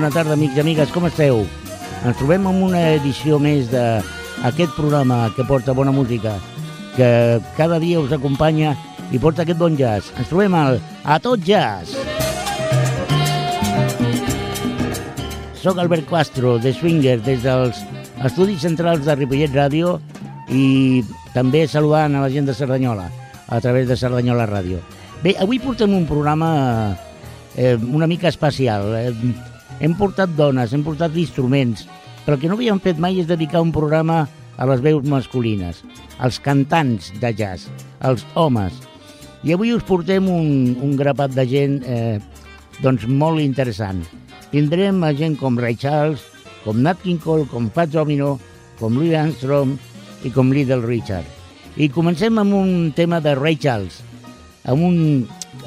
bona tarda, amics i amigues, com esteu? Ens trobem en una edició més d'aquest programa que porta bona música, que cada dia us acompanya i porta aquest bon jazz. Ens trobem al A Tot Jazz. Soc Albert Castro, de Swinger, des dels estudis centrals de Ripollet Ràdio i també saludant a la gent de Cerdanyola a través de Cerdanyola Ràdio. Bé, avui portem un programa eh, una mica especial. Eh, hem portat dones, hem portat instruments, però el que no havíem fet mai és dedicar un programa a les veus masculines, als cantants de jazz, als homes. I avui us portem un, un grapat de gent eh, doncs molt interessant. Tindrem a gent com Ray Charles, com Nat King Cole, com Fats Domino, com Louis Armstrong i com Little Richard. I comencem amb un tema de Ray Charles, amb un,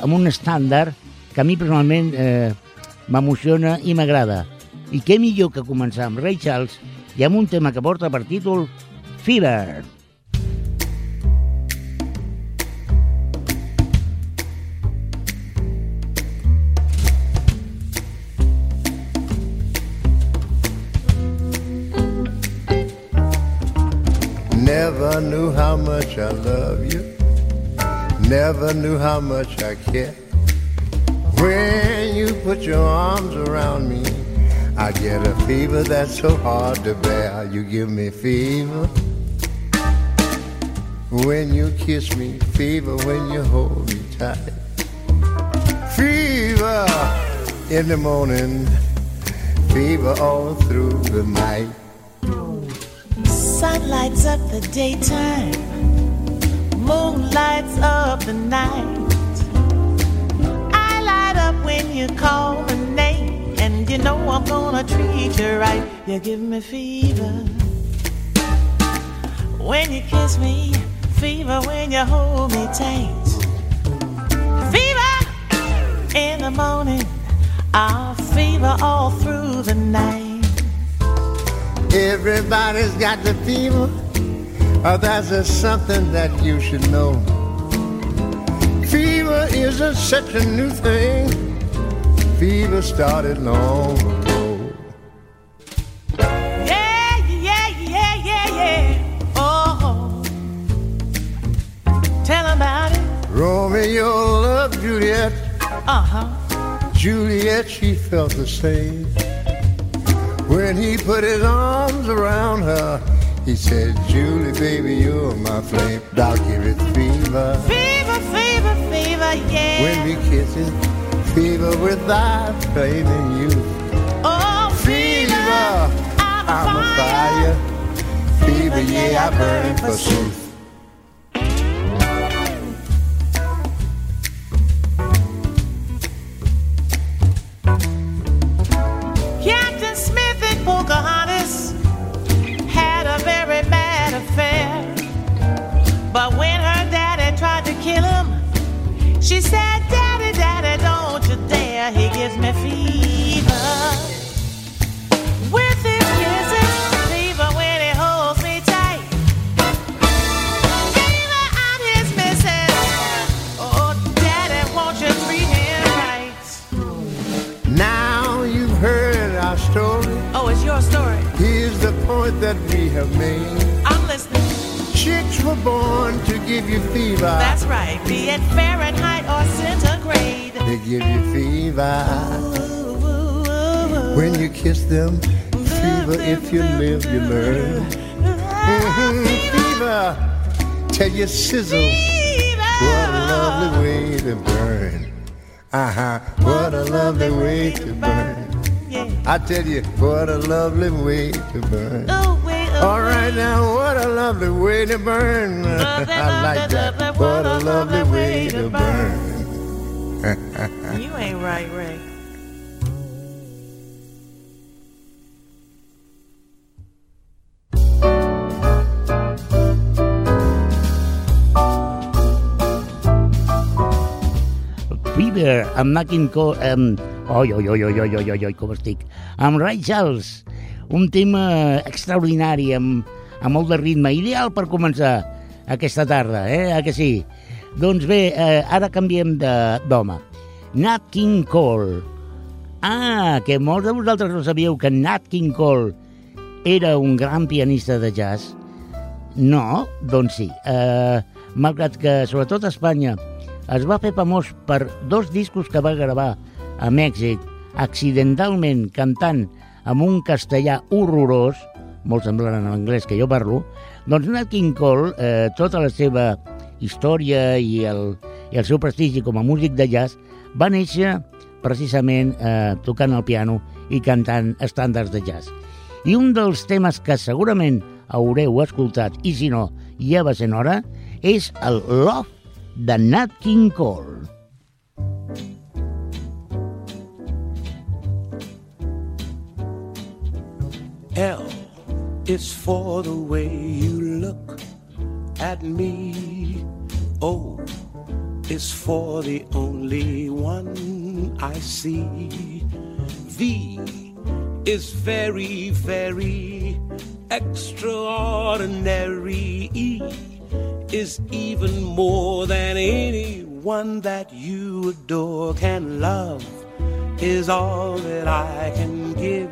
amb un estàndard que a mi personalment eh, m'emociona i m'agrada. I què millor que començar amb Ray Charles i amb un tema que porta per títol Fever. Never knew how much I love you. Never knew how much I care. When you put your arms around me, I get a fever that's so hard to bear. You give me fever. When you kiss me, fever when you hold me tight. Fever in the morning, fever all through the night. Sun lights up the daytime, moon lights up the night. You call my name, and you know I'm gonna treat you right. You give me fever when you kiss me, fever when you hold me tight. Fever in the morning, I'll fever all through the night. Everybody's got the fever. Oh, that's just something that you should know. Fever isn't such a new thing. Fever started long ago. Yeah, yeah, yeah, yeah, yeah. Oh, tell about it. Romeo loved Juliet. Uh huh. Juliet, she felt the same. When he put his arms around her, he said, Julie, baby, you're my flame. I'll give it fever. Fever, fever, fever, yeah. When we kiss it, fever without flaming youth. oh, fever, I'm, I'm a fire. Fever, yeah, I burn for truth. Give you fever. That's right. Be it Fahrenheit or centigrade. They give you fever. When you kiss them, fever. If you live, you learn. Fever. Tell you sizzle. Fever. What a lovely way to burn. Uh huh. What a lovely way to burn. I tell you, what a lovely way to burn. Ooh, wait, ooh, All right now, what a lovely way to burn. I like that. What a lovely way to burn. You ain't right, Ray. Fever, amb Nat King Cole, amb... Oi, oi, oi, oi, oi, oi, oi, oi, com estic. Amb Ray Charles, un tema extraordinari, amb, amb molt de ritme, ideal per començar aquesta tarda, eh? A que sí? Doncs bé, eh, ara canviem d'home. Nat King Cole. Ah, que molts de vosaltres no sabíeu que Nat King Cole era un gran pianista de jazz. No? Doncs sí. Eh, malgrat que, sobretot a Espanya, es va fer famós per dos discos que va gravar a Mèxic, accidentalment cantant amb un castellà horrorós, molt semblant en anglès que jo parlo, doncs Nat King Cole, eh, tota la seva història i el, i el seu prestigi com a músic de jazz, va néixer precisament eh, tocant el piano i cantant estàndards de jazz. I un dels temes que segurament haureu escoltat, i si no, ja va ser hora, és el Love de Nat King Cole. L is for the way you look at me. O is for the only one I see. V is very, very extraordinary. E is even more than anyone that you adore can love, is all that I can give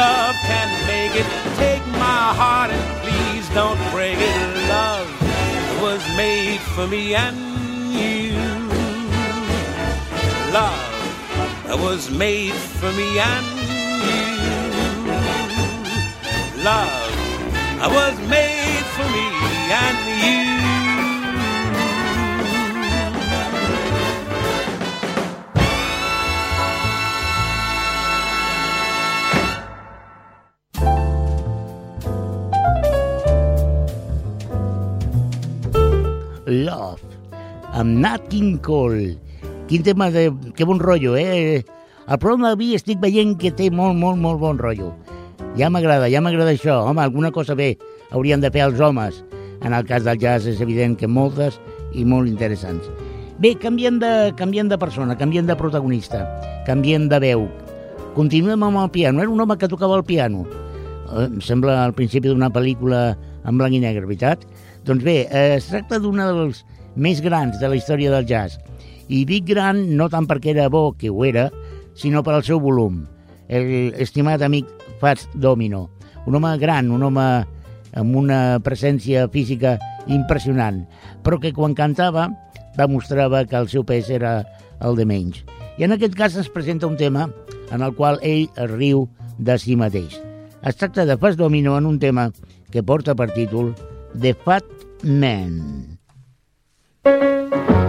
love can make it. Take my heart and please don't break it. Love was made for me and you. Love was made for me and you. Love was made for me and you. Amb Nat King Cole. Quin tema de... Que bon rotllo, eh? El programa d'avui estic veient que té molt, molt, molt bon rotllo. Ja m'agrada, ja m'agrada això. Home, alguna cosa bé haurien de fer els homes. En el cas del jazz és evident que moltes i molt interessants. Bé, canviem de, canviem de persona, canviem de protagonista, canviem de veu. Continuem amb el piano. Era un home que tocava el piano. Eh, em sembla al principi d'una pel·lícula en blanc i negre, veritat? Doncs bé, eh, es tracta d'una dels més grans de la història del jazz. I dic gran no tant perquè era bo, que ho era, sinó per al seu volum. El estimat amic Fats Domino. Un home gran, un home amb una presència física impressionant, però que quan cantava demostrava que el seu pes era el de menys. I en aquest cas es presenta un tema en el qual ell es riu de si mateix. Es tracta de Fats Domino en un tema que porta per títol The Fat Man. Música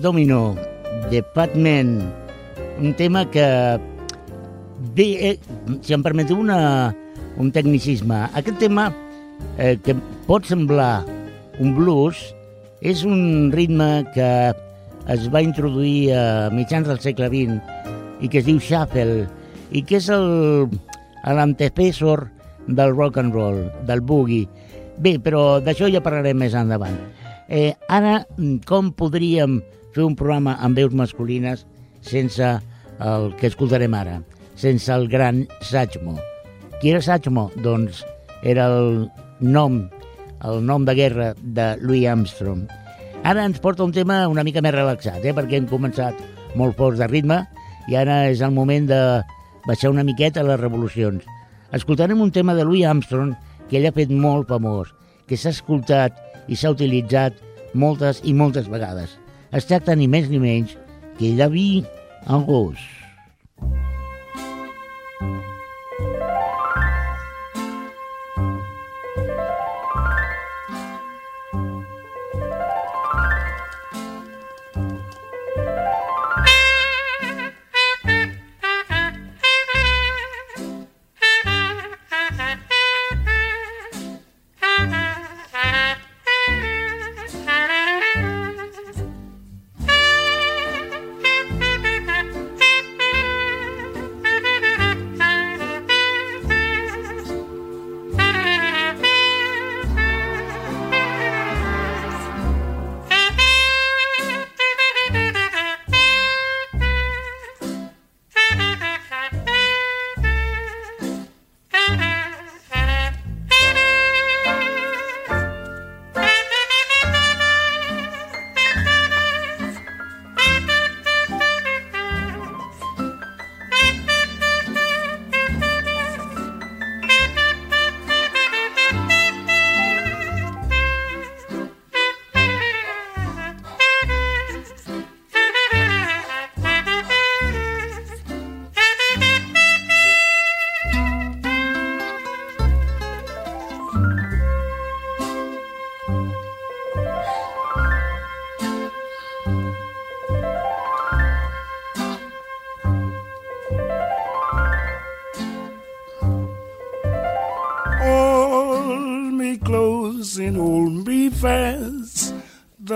Domino, de Fat Man, un tema que, bé, eh, si em permeteu una, un tecnicisme, aquest tema eh, que pot semblar un blues és un ritme que es va introduir a mitjans del segle XX i que es diu shuffle i que és l'antecessor del rock and roll, del boogie. Bé, però d'això ja parlarem més endavant. Eh, ara, com podríem fer un programa amb veus masculines sense el que escoltarem ara, sense el gran Satchmo. Qui era Satchmo? Doncs era el nom, el nom de guerra de Louis Armstrong. Ara ens porta un tema una mica més relaxat, eh? perquè hem començat molt forts de ritme i ara és el moment de baixar una miqueta les revolucions. Escoltarem un tema de Louis Armstrong que ell ha fet molt famós, que s'ha escoltat i s'ha utilitzat moltes i moltes vegades. Es tracta ni més ni menys que de vi en gos.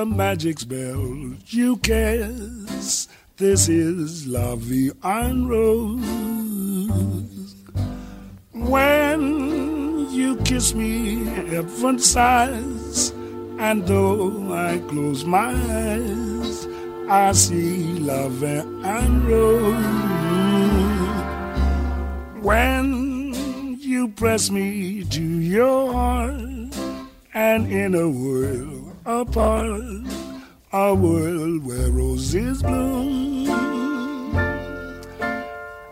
Magic spell you cast. This is La Vie en Rose. When you kiss me, heaven sighs, and though I close my eyes, I see La and Rose. When you press me to your heart, and in a world apart, a world where roses bloom.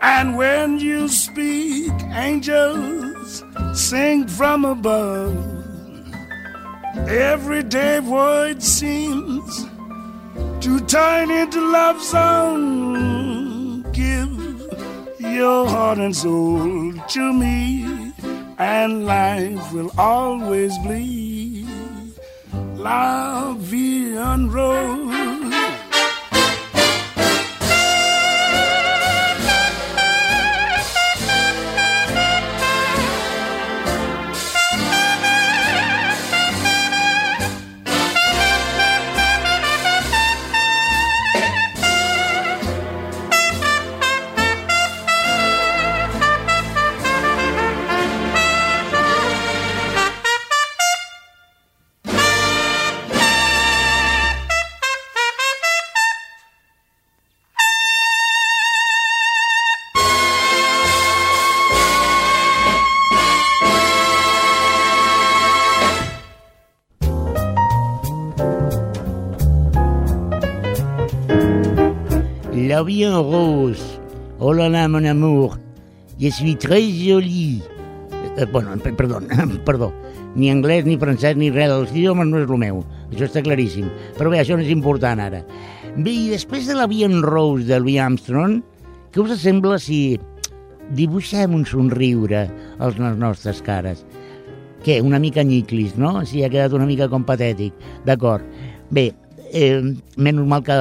And when you speak, angels sing from above. Everyday void seems to turn into love song. Give your heart and soul to me, and life will always bleed la vie. Vie en rose. Oh là là, mon amour, je suis très jolie. Eh, bueno, perdó, perdó. Ni anglès, ni francès, ni res dels idiomes no és el meu. Això està claríssim. Però bé, això no és important ara. Bé, i després de la Vie en Rose de Louis Armstrong, què us sembla si dibuixem un somriure als les nostres cares? Què, una mica nyiclis, no? Si ha quedat una mica com patètic. D'acord. Bé, eh, menys mal que,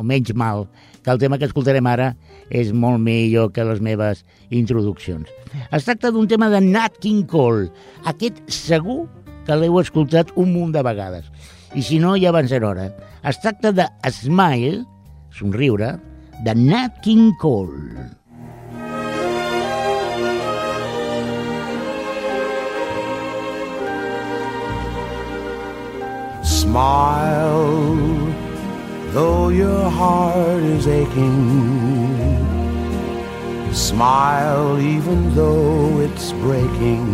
o menys mal, que el tema que escoltarem ara és molt millor que les meves introduccions. Es tracta d'un tema de Nat King Cole. Aquest segur que l'heu escoltat un munt de vegades. I si no, ja van ser hora. Es tracta de Smile, somriure, de Nat King Cole. Smile, though your heart is aching. Smile, even though it's breaking.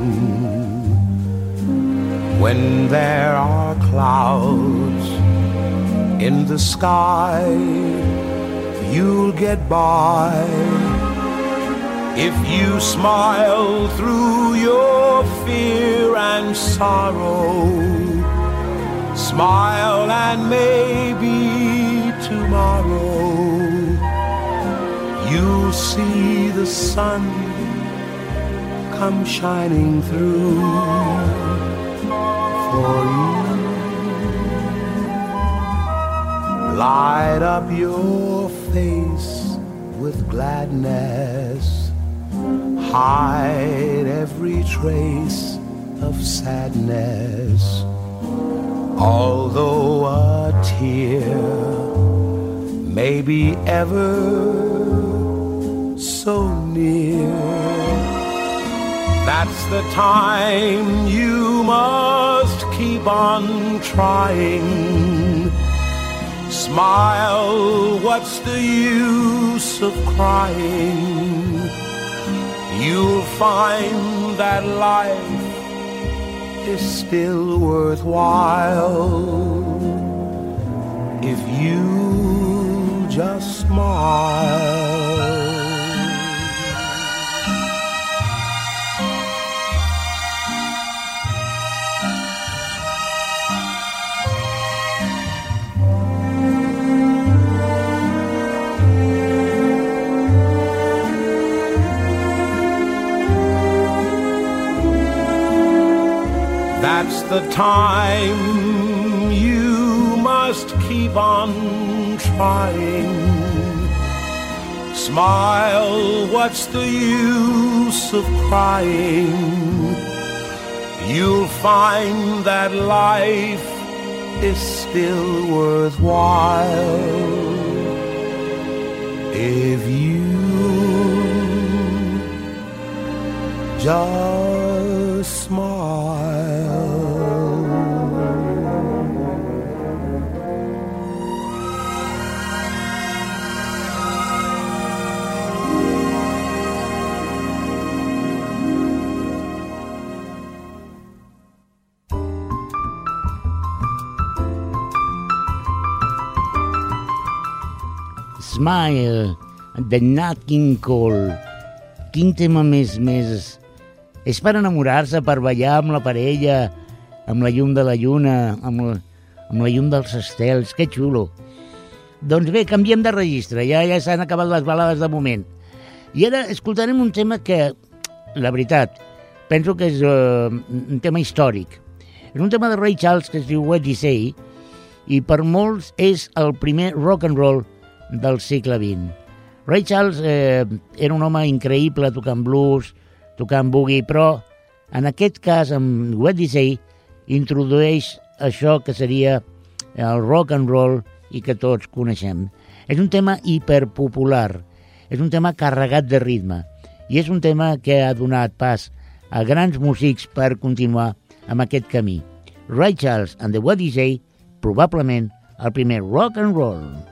When there are clouds in the sky, you'll get by. If you smile through your fear and sorrow, Smile and maybe tomorrow you'll see the sun come shining through for you. Light up your face with gladness, hide every trace of sadness. Although a tear may be ever so near, that's the time you must keep on trying. Smile, what's the use of crying? You'll find that life is still worthwhile if you just smile. That's the time keep on trying. Smile, what's the use of crying? You'll find that life is still worthwhile if you just smile. Smile, de Nat King Cole. Quin tema més, més... És per enamorar-se, per ballar amb la parella, amb la llum de la lluna, amb, la, amb la llum dels estels. Que xulo. Doncs bé, canviem de registre. Ja ja s'han acabat les balades de moment. I ara escoltarem un tema que, la veritat, penso que és uh, un tema històric. És un tema de Ray Charles que es diu What You Say i per molts és el primer rock and roll del segle XX. Ray Charles eh, era un home increïble tocant blues, tocant boogie, però en aquest cas, amb You Say, introdueix això que seria el rock and roll i que tots coneixem. És un tema hiperpopular, és un tema carregat de ritme i és un tema que ha donat pas a grans músics per continuar amb aquest camí. Ray Charles and the What Say, probablement el primer rock and roll.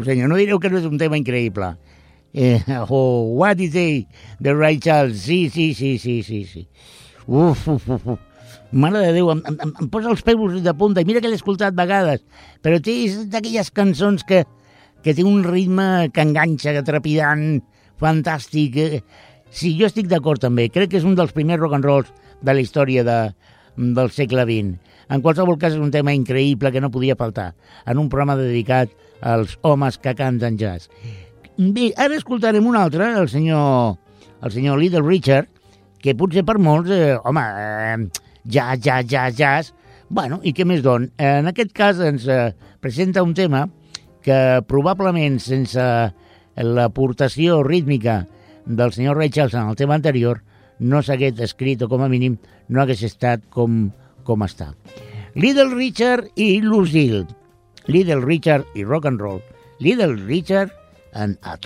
Déu, senyor, no direu que no és un tema increïble. Eh, oh, what is it? The right child. Sí, sí, sí, sí, sí, sí. Uf, uf, uf. uf. Mare de Déu, em, em, em posa els peus de punta. I mira que l'he escoltat vegades. Però té d'aquelles cançons que, que té un ritme que enganxa, que trepidant, fantàstic. Eh, sí, jo estic d'acord també. Crec que és un dels primers rock and rolls de la història de, del segle XX. En qualsevol cas, és un tema increïble que no podia faltar en un programa dedicat als homes que canten jazz. Bé, ara escoltarem un altre, el senyor, el senyor Little Richard, que potser per molts, eh, home, eh, jazz, jazz, jazz, jazz, bueno, i què més don? En aquest cas ens eh, presenta un tema que probablement sense l'aportació rítmica del senyor Ray Charles en el tema anterior no s'hagués escrit o com a mínim no hagués estat com, com està. Little Richard i Lucille. Little Richard i rock and roll. Little Richard en A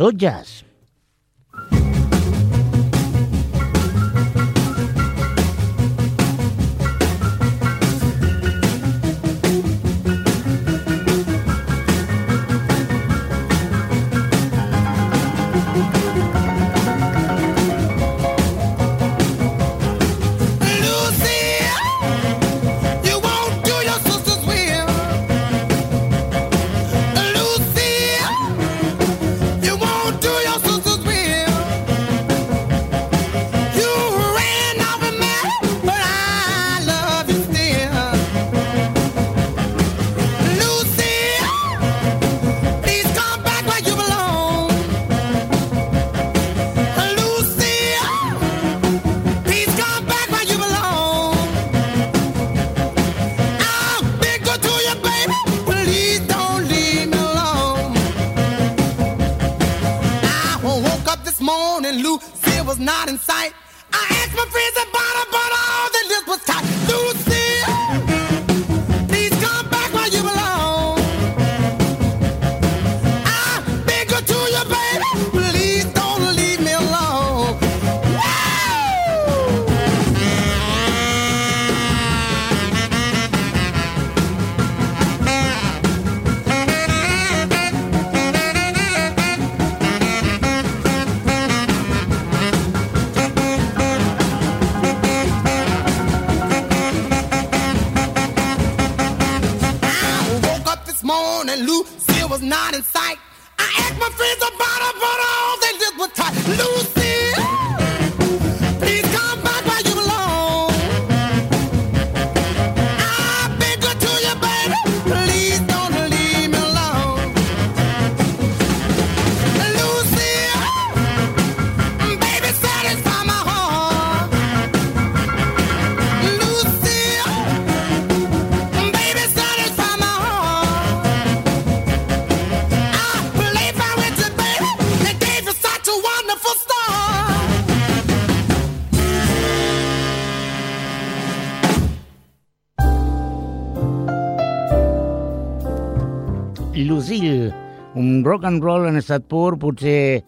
rock and roll en estat pur, potser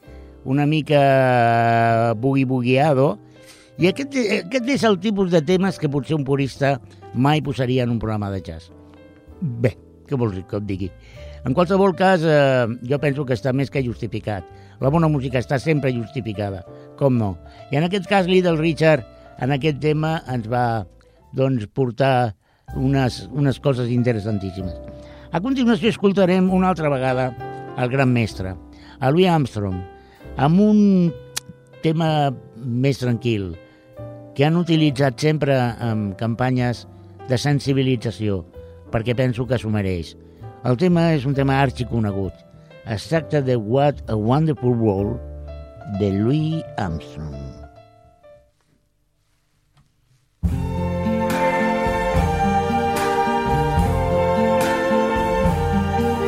una mica bugui-buguiado, i aquest, aquest és el tipus de temes que potser un purista mai posaria en un programa de jazz. Bé, què vols que et digui? En qualsevol cas, eh, jo penso que està més que justificat. La bona música està sempre justificada, com no. I en aquest cas, Little Richard, en aquest tema, ens va doncs, portar unes, unes coses interessantíssimes. A continuació escoltarem una altra vegada el gran mestre, a Louis Armstrong, amb un tema més tranquil, que han utilitzat sempre en campanyes de sensibilització, perquè penso que s'ho mereix. El tema és un tema arxiconegut. Es tracta de What a Wonderful World, de Louis Armstrong.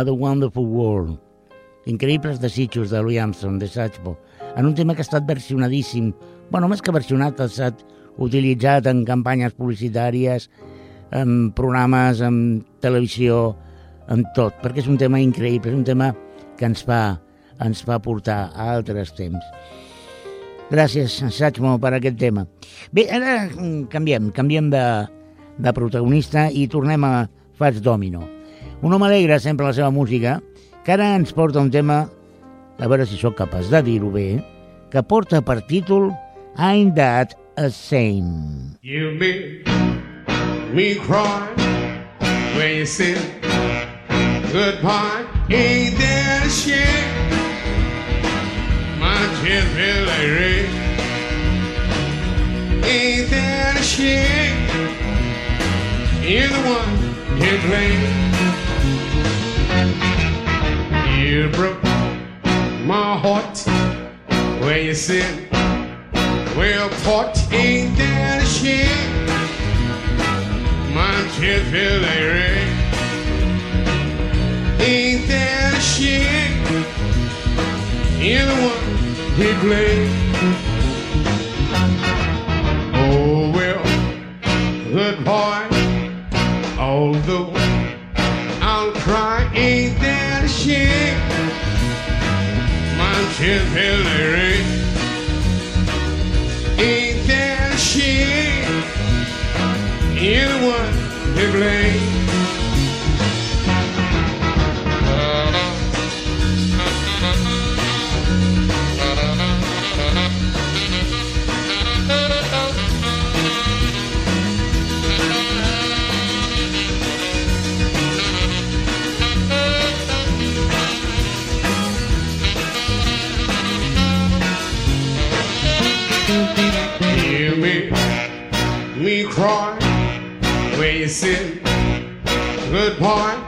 A The Wonderful World. Increïbles desitjos de Louis Armstrong, de Satchmo, en un tema que ha estat versionadíssim. bueno, més que versionat, ha estat utilitzat en campanyes publicitàries, en programes, en televisió, en tot, perquè és un tema increïble, és un tema que ens fa, ens fa portar a altres temps. Gràcies, Satchmo, per aquest tema. Bé, ara mm, canviem, canviem de, de protagonista i tornem a Fats Domino. Un home alegre sempre la seva música, que ara ens porta un tema, a veure si sóc capaç de dir-ho bé, que porta per títol I'm That a Same. You make me cry when you sit. Goodbye, ain't that a shame? My tears feel like rain. Ain't that a shame? You're the one you blame. You broke my heart when you said, Well, part ain't that a shame? My tears feel like rain. Ain't that a shame? You're the one he blame. Oh well, good boy. My tears sit. Good boy,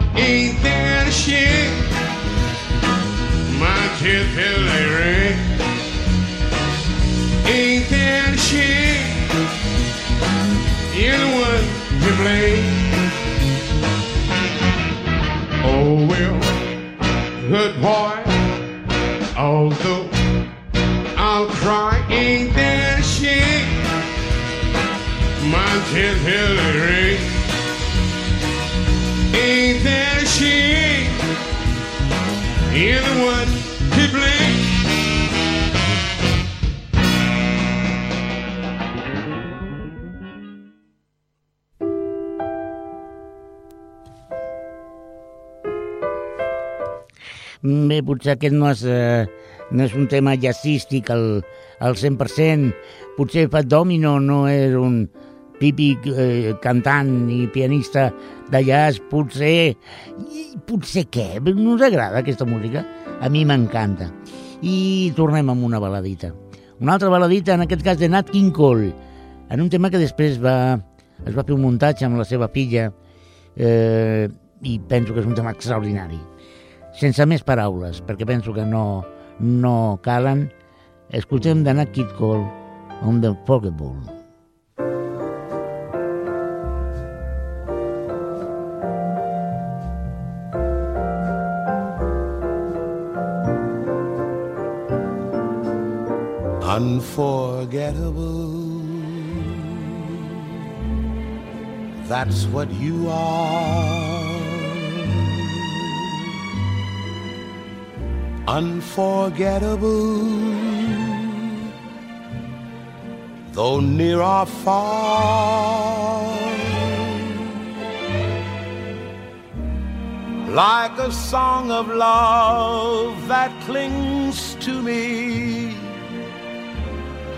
You're the one to blame. Bé, potser aquest no és, eh, no és un tema jazzístic al, al 100%. Potser Fat Domino no és un típic eh, cantant i pianista de jazz. Potser... Potser què? No us agrada aquesta música? A mi m'encanta. I tornem amb una baladita. Una altra baladita, en aquest cas de Nat King Cole, en un tema que després va, es va fer un muntatge amb la seva filla eh, i penso que és un tema extraordinari sense més paraules, perquè penso que no, no calen, escoltem de Nat King Cole, On the Forgettable. Unforgettable. That's what you are. Unforgettable, though near or far. Like a song of love that clings to me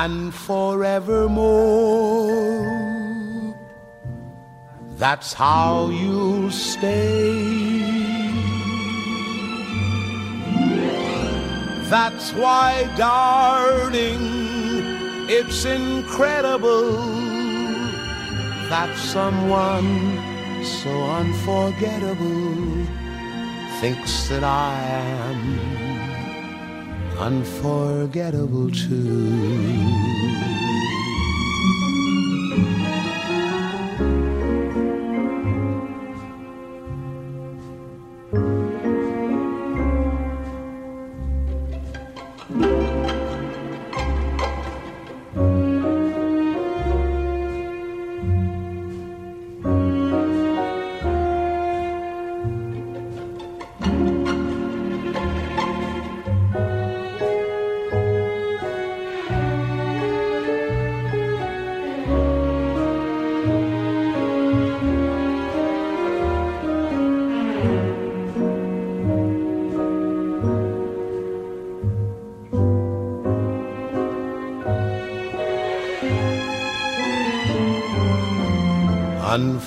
and forevermore that's how you'll stay. That's why, darling, it's incredible that someone so unforgettable thinks that I am unforgettable too.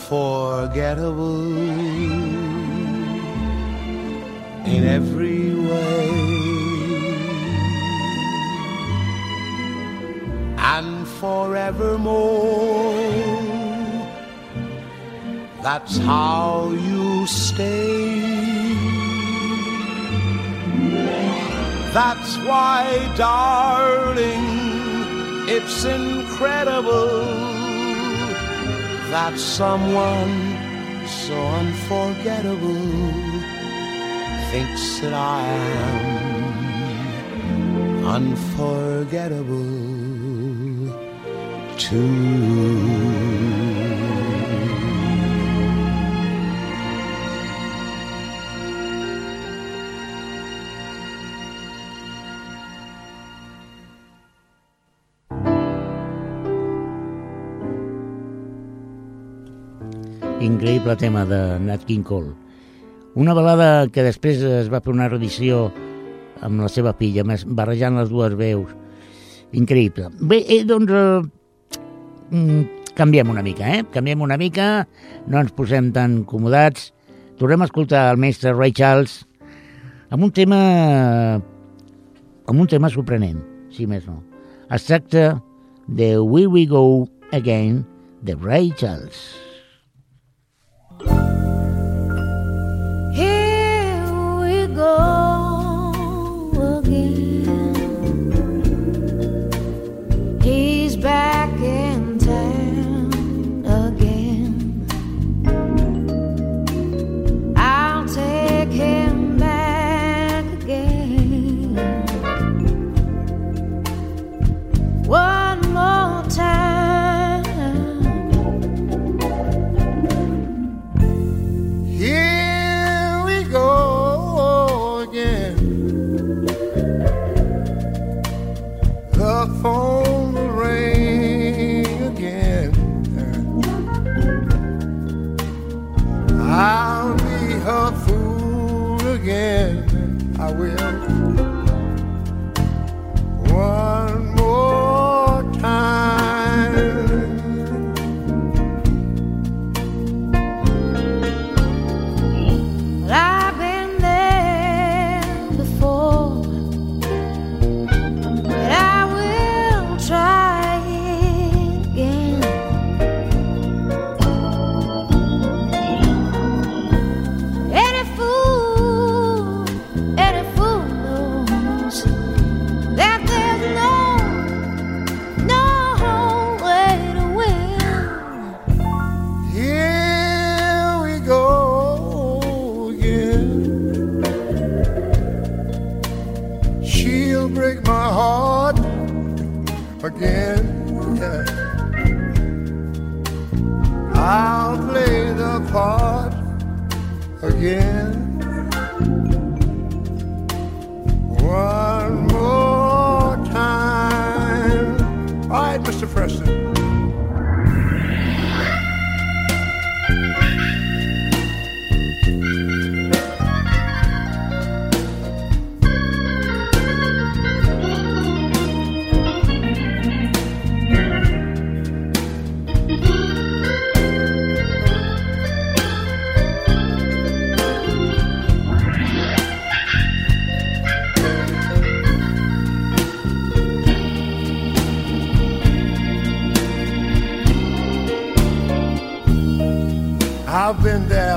Unforgettable in every way and forevermore. That's how you stay. That's why, darling, it's incredible that someone so unforgettable thinks that I am unforgettable too. Increïble tema de Nat King Cole. Una balada que després es va fer una reedició amb la seva filla, barrejant les dues veus. Increïble. Bé, eh, doncs, eh, mm, canviem una mica, eh? Canviem una mica, no ens posem tan comodats. Tornem a escoltar el mestre Ray Charles amb un tema amb un tema sorprenent, si més no. Es tracta de Will We Go Again de Ray Charles. Here break my heart again. Yeah. I'll play the part again.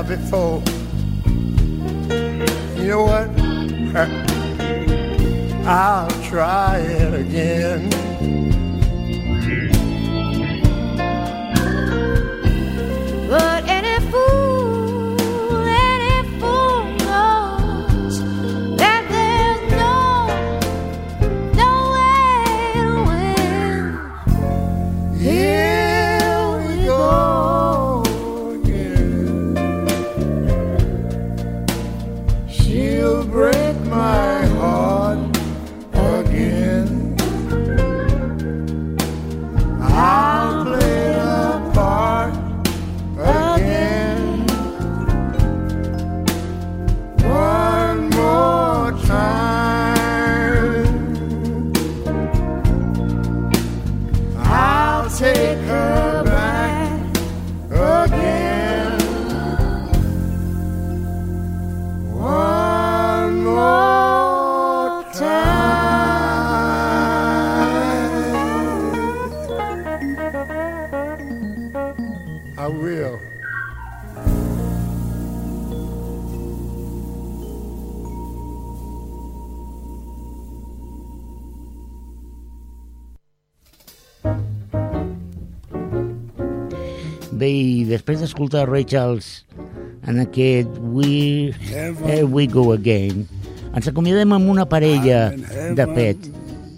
There before. You know what? I'll try it again. Després d'escoltar Ray Charles en aquest We, Here We Go Again, ens acomiadem amb una parella de pet,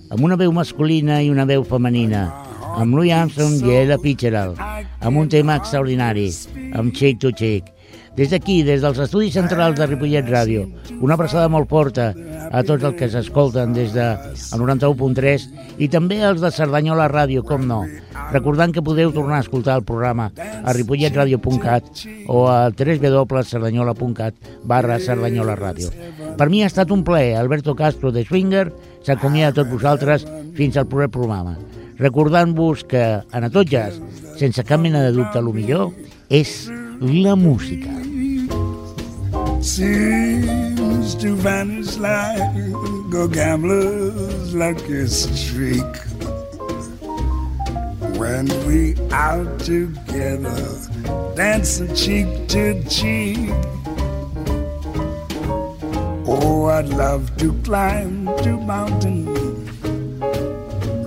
amb una veu masculina i una veu femenina, amb Louis Armstrong i Ella Fitzgerald, amb un tema extraordinari, amb Shake to Shake. Des d'aquí, des dels estudis centrals de Ripollet Ràdio, una abraçada molt forta a tots els que s'escolten des de el 91.3 i també als de Cerdanyola Ràdio, com no. Recordant que podeu tornar a escoltar el programa a ripolletradio.cat o a www.cerdanyola.cat barra Cerdanyola Ràdio. Per mi ha estat un plaer. Alberto Castro de Swinger s'acomiada a tots vosaltres fins al proper programa. Recordant-vos que, en a tot jazz, sense cap mena de dubte, el millor és la música. seems to vanish like a gambler's lucky streak. When we out together, dancing cheek to cheek. Oh, I'd love to climb to mountain,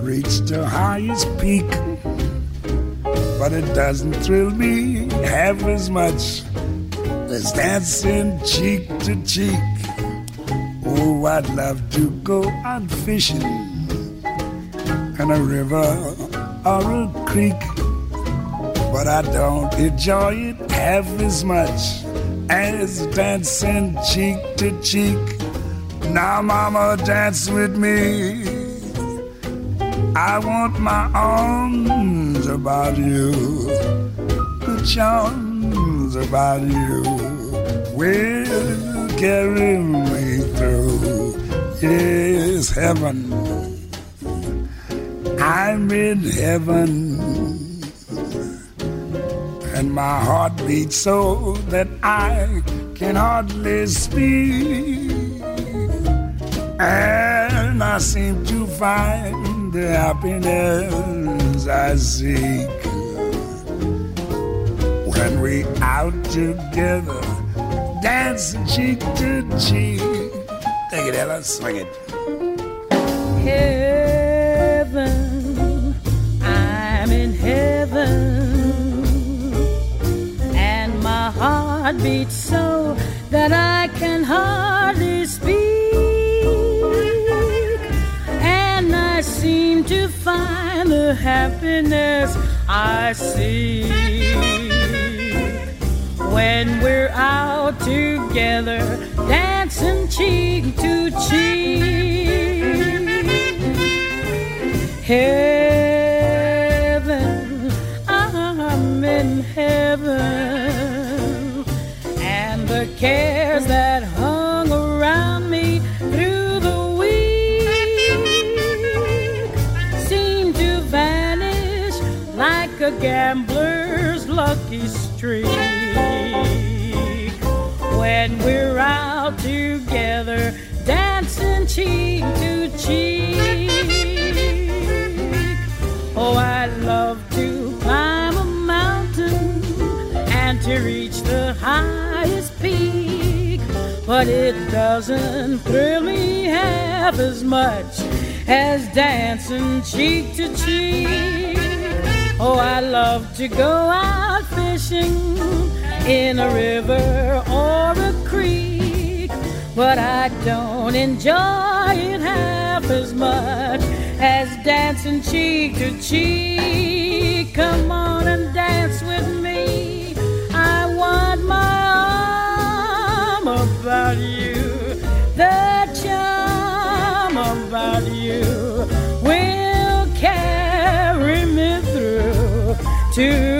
reach the highest peak. But it doesn't thrill me half as much as dancing cheek to cheek. Oh, I'd love to go out fishing in a river or a creek, but I don't enjoy it half as much as dancing cheek to cheek. Now, Mama, dance with me. I want my arms about you, the charms about you will carry me through. Yes, heaven. I'm in heaven, and my heart beats so that I can hardly speak. And I seem to find the happiness I seek when we out together, dancing cheek to cheek. Take it, Ella, swing it. heaven. Heart beats so that I can hardly speak. And I seem to find the happiness I see when we're out together, dancing cheek to cheek. Heaven, cares that hung around me through the week seem to vanish like a gambler's lucky streak. When we're out together, dancing cheek to cheek. Oh, I but it doesn't thrill me half as much as dancing cheek to cheek. Oh, I love to go out fishing in a river or a creek, but I don't enjoy it half as much as dancing cheek to cheek. Come on and dance with me. I want my about you. The charm about you will carry me through to